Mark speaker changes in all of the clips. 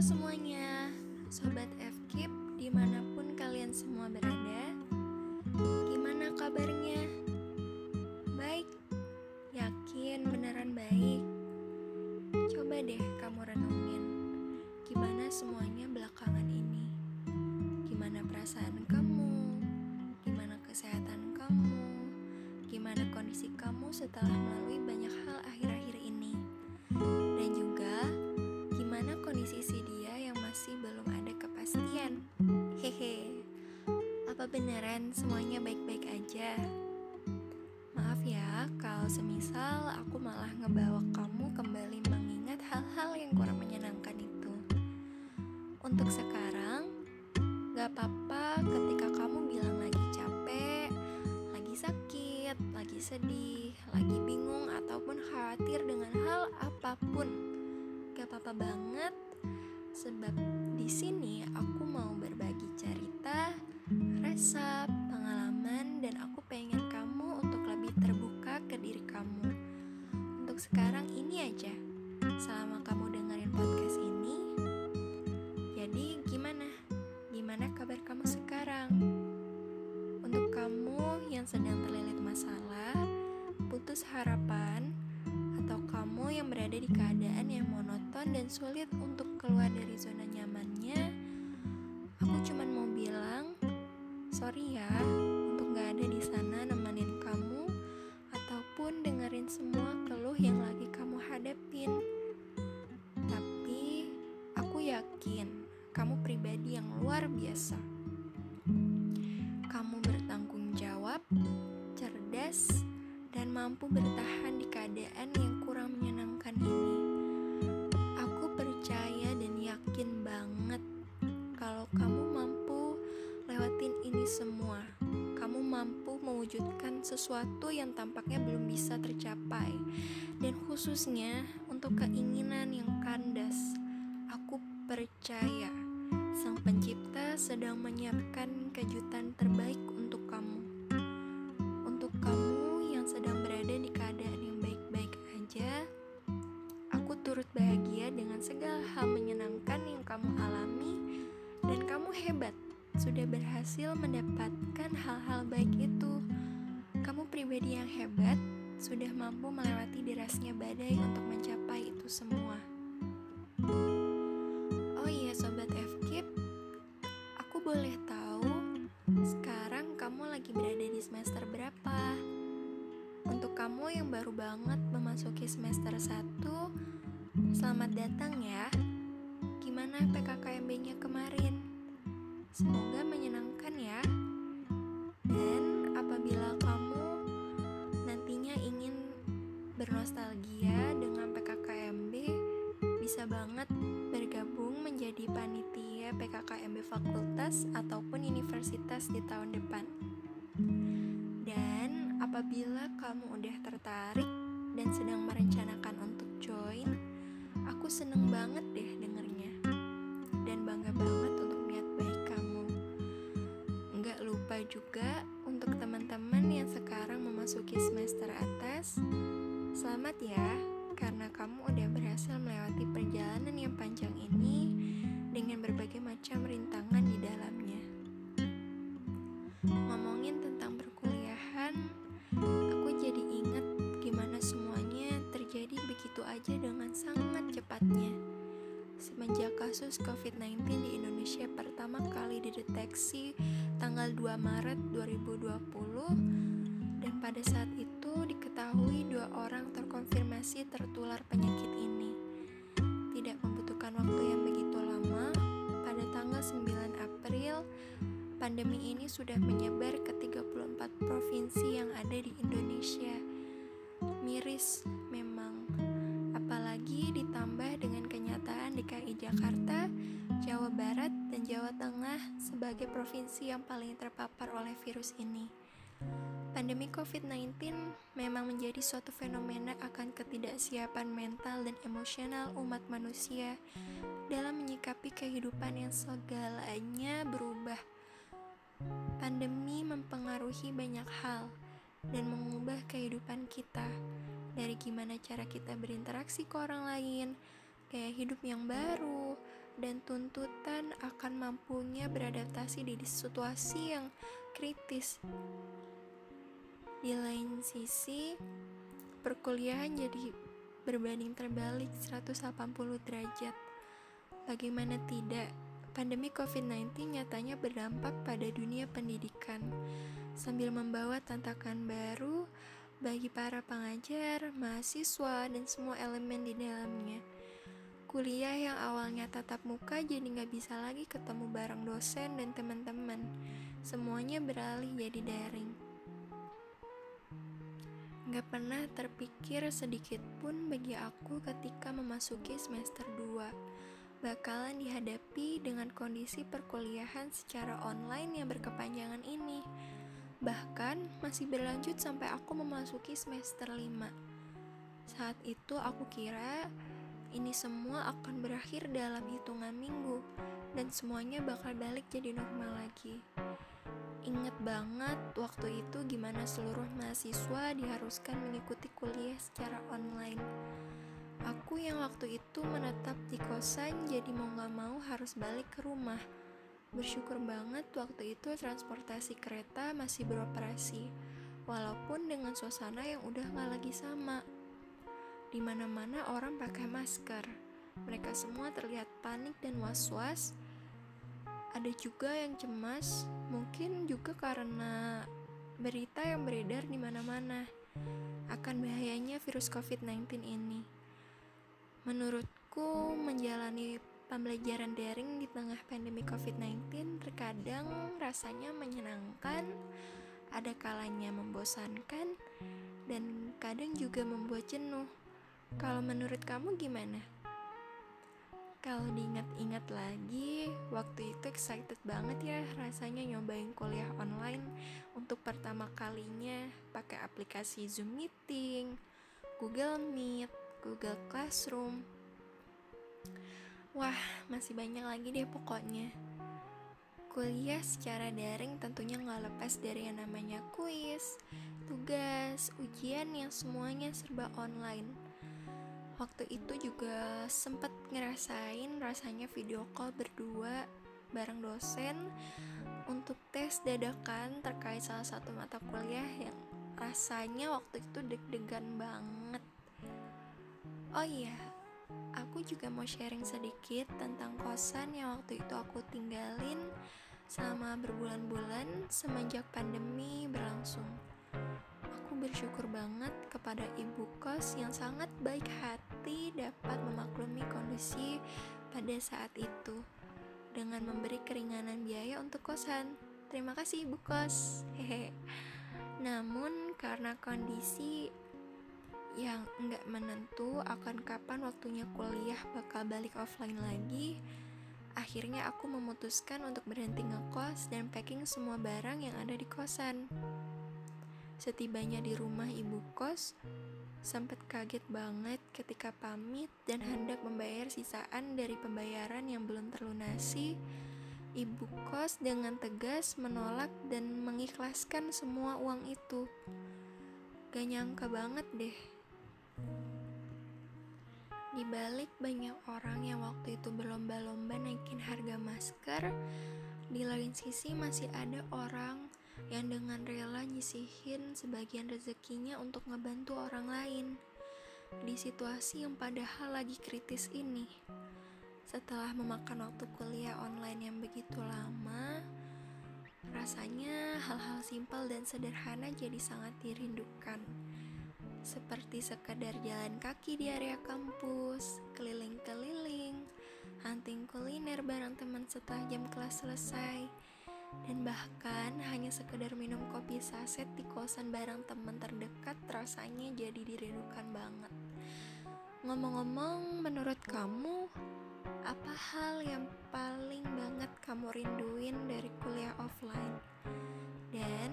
Speaker 1: semuanya, Sobat FKIP di mana pun kalian semua berada Gimana kabarnya? Baik? Yakin beneran baik? Coba deh kamu renungin Gimana semuanya belakangan ini? Gimana perasaan kamu? Gimana kesehatan kamu? Gimana kondisi kamu setelah melalui banyak hal akhir-akhir semisal aku malah ngebawa kamu kembali mengingat hal-hal yang kurang menyenangkan itu. Untuk sekarang, gak apa-apa ketika kamu bilang lagi capek, lagi sakit, lagi sedih, lagi bingung, ataupun khawatir dengan hal apa pun. Gak apa-apa banget, sebab di sini yang sedang terlilit masalah, putus harapan, atau kamu yang berada di keadaan yang monoton dan sulit untuk keluar dari zona nyamannya, aku cuman mau bilang, sorry ya, untuk gak ada di sana nemenin kamu, ataupun dengerin semua keluh yang mewujudkan sesuatu yang tampaknya belum bisa tercapai, dan khususnya untuk keinginan yang kandas. Aku percaya Sang Pencipta sedang menyiapkan kejutan terbaik untuk kamu. Untuk kamu yang sedang berada di keadaan yang baik-baik aja, aku turut bahagia dengan segala hal menyenangkan yang kamu alami dan kamu hebat sudah berhasil mendapatkan hal-hal baik itu. Kamu pribadi yang hebat sudah mampu melewati derasnya badai untuk mencapai itu semua. Oh iya sobat FKIP, aku boleh tahu sekarang kamu lagi berada di semester berapa? Untuk kamu yang baru banget memasuki semester 1, selamat datang ya. Gimana PKKMB-nya kemarin? Semoga bernostalgia dengan PKKMB, bisa banget bergabung menjadi panitia PKKMB fakultas ataupun universitas di tahun depan. Dan apabila kamu udah tertarik dan sedang merencanakan untuk join, aku seneng banget deh dengernya. Dan bangga banget untuk niat baik kamu. Nggak lupa juga untuk teman-teman yang sekarang memasuki semester atas, selamat ya, karena kamu udah berhasil melewati perjalanan yang panjang ini dengan berbagai macam rintangan di dalamnya. Ngomongin tentang perkuliahan, aku jadi ingat gimana semuanya terjadi begitu aja dengan sangat cepatnya. Semenjak kasus COVID-19 di Indonesia pertama kali dideteksi tanggal 2 Maret 2020 dan pada saat itu diketahui dua orang terkonfirmasi tertular penyakit ini. Tidak membutuhkan waktu yang begitu lama, pada tanggal 9 April pandemi ini sudah menyebar ke 34 provinsi yang ada di Indonesia. Miris memang, apalagi ditambah dengan kenyataan DKI Jakarta, Jawa Barat, dan Jawa Tengah sebagai provinsi yang paling terpapar oleh virus ini. Pandemi COVID-19 memang menjadi suatu fenomena akan ketidaksiapan mental dan emosional umat manusia dalam menyikapi kehidupan yang segalanya berubah. Pandemi mempengaruhi banyak hal dan mengubah kehidupan kita, dari gimana cara kita berinteraksi ke orang lain, gaya hidup yang baru, dan tuntutan akan mampunya beradaptasi di situasi yang kritis. Di lain sisi, perkuliahan jadi berbanding terbalik 180 derajat. Bagaimana tidak, pandemi COVID-19 nyatanya berdampak pada dunia pendidikan, sambil membawa tantangan baru bagi para pengajar, mahasiswa, dan semua elemen di dalamnya. Kuliah yang awalnya tatap muka jadi nggak bisa lagi ketemu bareng dosen dan teman-teman. Semuanya beralih jadi daring. Gak pernah terpikir sedikit pun bagi aku ketika memasuki semester 2 bakalan dihadapi dengan kondisi perkuliahan secara online yang berkepanjangan ini. Bahkan masih berlanjut sampai aku memasuki semester 5. Saat itu aku kira ini semua akan berakhir dalam hitungan minggu dan semuanya bakal balik jadi normal lagi. Ingat banget waktu itu gimana seluruh mahasiswa diharuskan mengikuti kuliah secara online. Aku yang waktu itu menetap di kosan jadi mau gak mau harus balik ke rumah. Bersyukur banget waktu itu transportasi kereta masih beroperasi, walaupun dengan suasana yang udah gak lagi sama. Di mana-mana orang pakai masker. Mereka semua terlihat panik dan was-was ada juga yang cemas, mungkin juga karena berita yang beredar di mana-mana akan bahayanya virus COVID-19 ini. Menurutku, menjalani pembelajaran daring di tengah pandemi COVID-19 terkadang rasanya menyenangkan, ada kalanya membosankan, dan kadang juga membuat jenuh. Kalau menurut kamu gimana? Kalau diingat-ingat lagi, waktu itu excited banget ya rasanya nyobain kuliah online untuk pertama kalinya pakai aplikasi Zoom Meeting, Google Meet, Google Classroom. Wah, masih banyak lagi deh pokoknya. Kuliah secara daring tentunya nggak lepas dari yang namanya kuis, tugas, ujian yang semuanya serba online waktu itu juga sempet ngerasain rasanya video call berdua bareng dosen untuk tes dadakan terkait salah satu mata kuliah yang rasanya waktu itu deg-degan banget. Oh iya, aku juga mau sharing sedikit tentang kosan yang waktu itu aku tinggalin selama berbulan-bulan semenjak pandemi berlangsung bersyukur banget kepada ibu kos yang sangat baik hati dapat memaklumi kondisi pada saat itu dengan memberi keringanan biaya untuk kosan. Terima kasih ibu kos. Hehe. Namun karena kondisi yang enggak menentu akan kapan waktunya kuliah bakal balik offline lagi, akhirnya aku memutuskan untuk berhenti ngekos dan packing semua barang yang ada di kosan. Setibanya di rumah ibu kos, sempat kaget banget ketika pamit dan hendak membayar sisaan dari pembayaran yang belum terlunasi. Ibu kos dengan tegas menolak dan mengikhlaskan semua uang itu. Gak nyangka banget deh. Di balik banyak orang yang waktu itu berlomba-lomba naikin harga masker, di lain sisi masih ada orang yang dengan rela nyisihin sebagian rezekinya untuk ngebantu orang lain di situasi yang padahal lagi kritis ini. Setelah memakan waktu kuliah online yang begitu lama, rasanya hal-hal simpel dan sederhana jadi sangat dirindukan. Seperti sekadar jalan kaki di area kampus, keliling-keliling, hunting kuliner bareng teman setelah jam kelas selesai, dan bahkan hanya sekedar minum kopi saset di kosan bareng teman terdekat rasanya jadi dirindukan banget. Ngomong-ngomong, menurut kamu apa hal yang paling banget kamu rinduin dari kuliah offline? Dan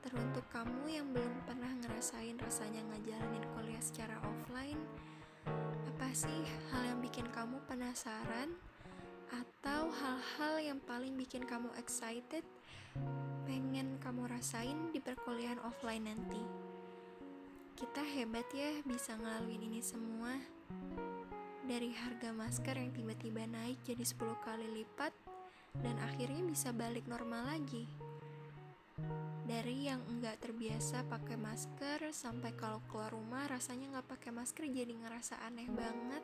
Speaker 1: teruntuk kamu yang belum pernah ngerasain rasanya ngejalanin kuliah secara offline, apa sih hal yang bikin kamu penasaran atau hal-hal yang paling bikin kamu excited pengen kamu rasain di perkuliahan offline nanti kita hebat ya bisa ngelaluin ini semua Dari harga masker yang tiba-tiba naik jadi 10 kali lipat dan akhirnya bisa balik normal lagi. Dari yang enggak terbiasa pakai masker sampai kalau keluar rumah rasanya nggak pakai masker jadi ngerasa aneh banget.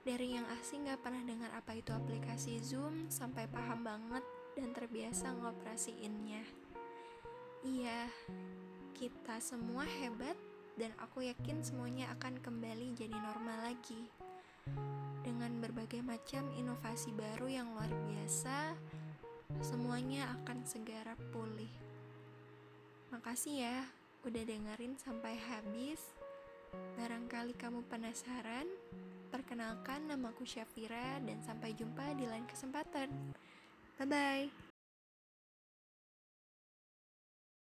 Speaker 1: Dari yang asing nggak pernah dengar apa itu aplikasi Zoom sampai paham banget dan terbiasa ngoperasiinnya. Iya, kita semua hebat dan aku yakin semuanya akan kembali jadi normal lagi. Dengan berbagai macam inovasi baru yang luar biasa, semuanya akan segera pulih. Makasih ya udah dengerin sampai habis. Barangkali kamu penasaran? Perkenalkan namaku Syafira dan sampai jumpa di lain kesempatan. Bye bye.